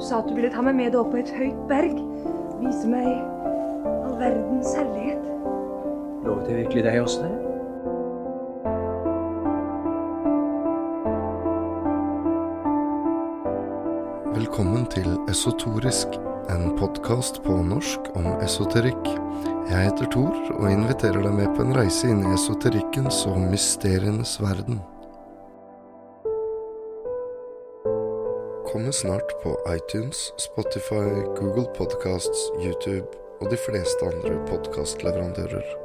sa at du ville ta meg med deg opp på et høyt berg. Vise meg all verdens herlighet. Lovet jeg virkelig deg også det? Velkommen til Esotorisk, en podkast på norsk om esoterikk. Jeg heter Thor og inviterer deg med på en reise inn i esoterikkens og mysterienes verden. Kommer snart på iTunes, Spotify, Google Podcasts, YouTube og de fleste andre podkastleverandører.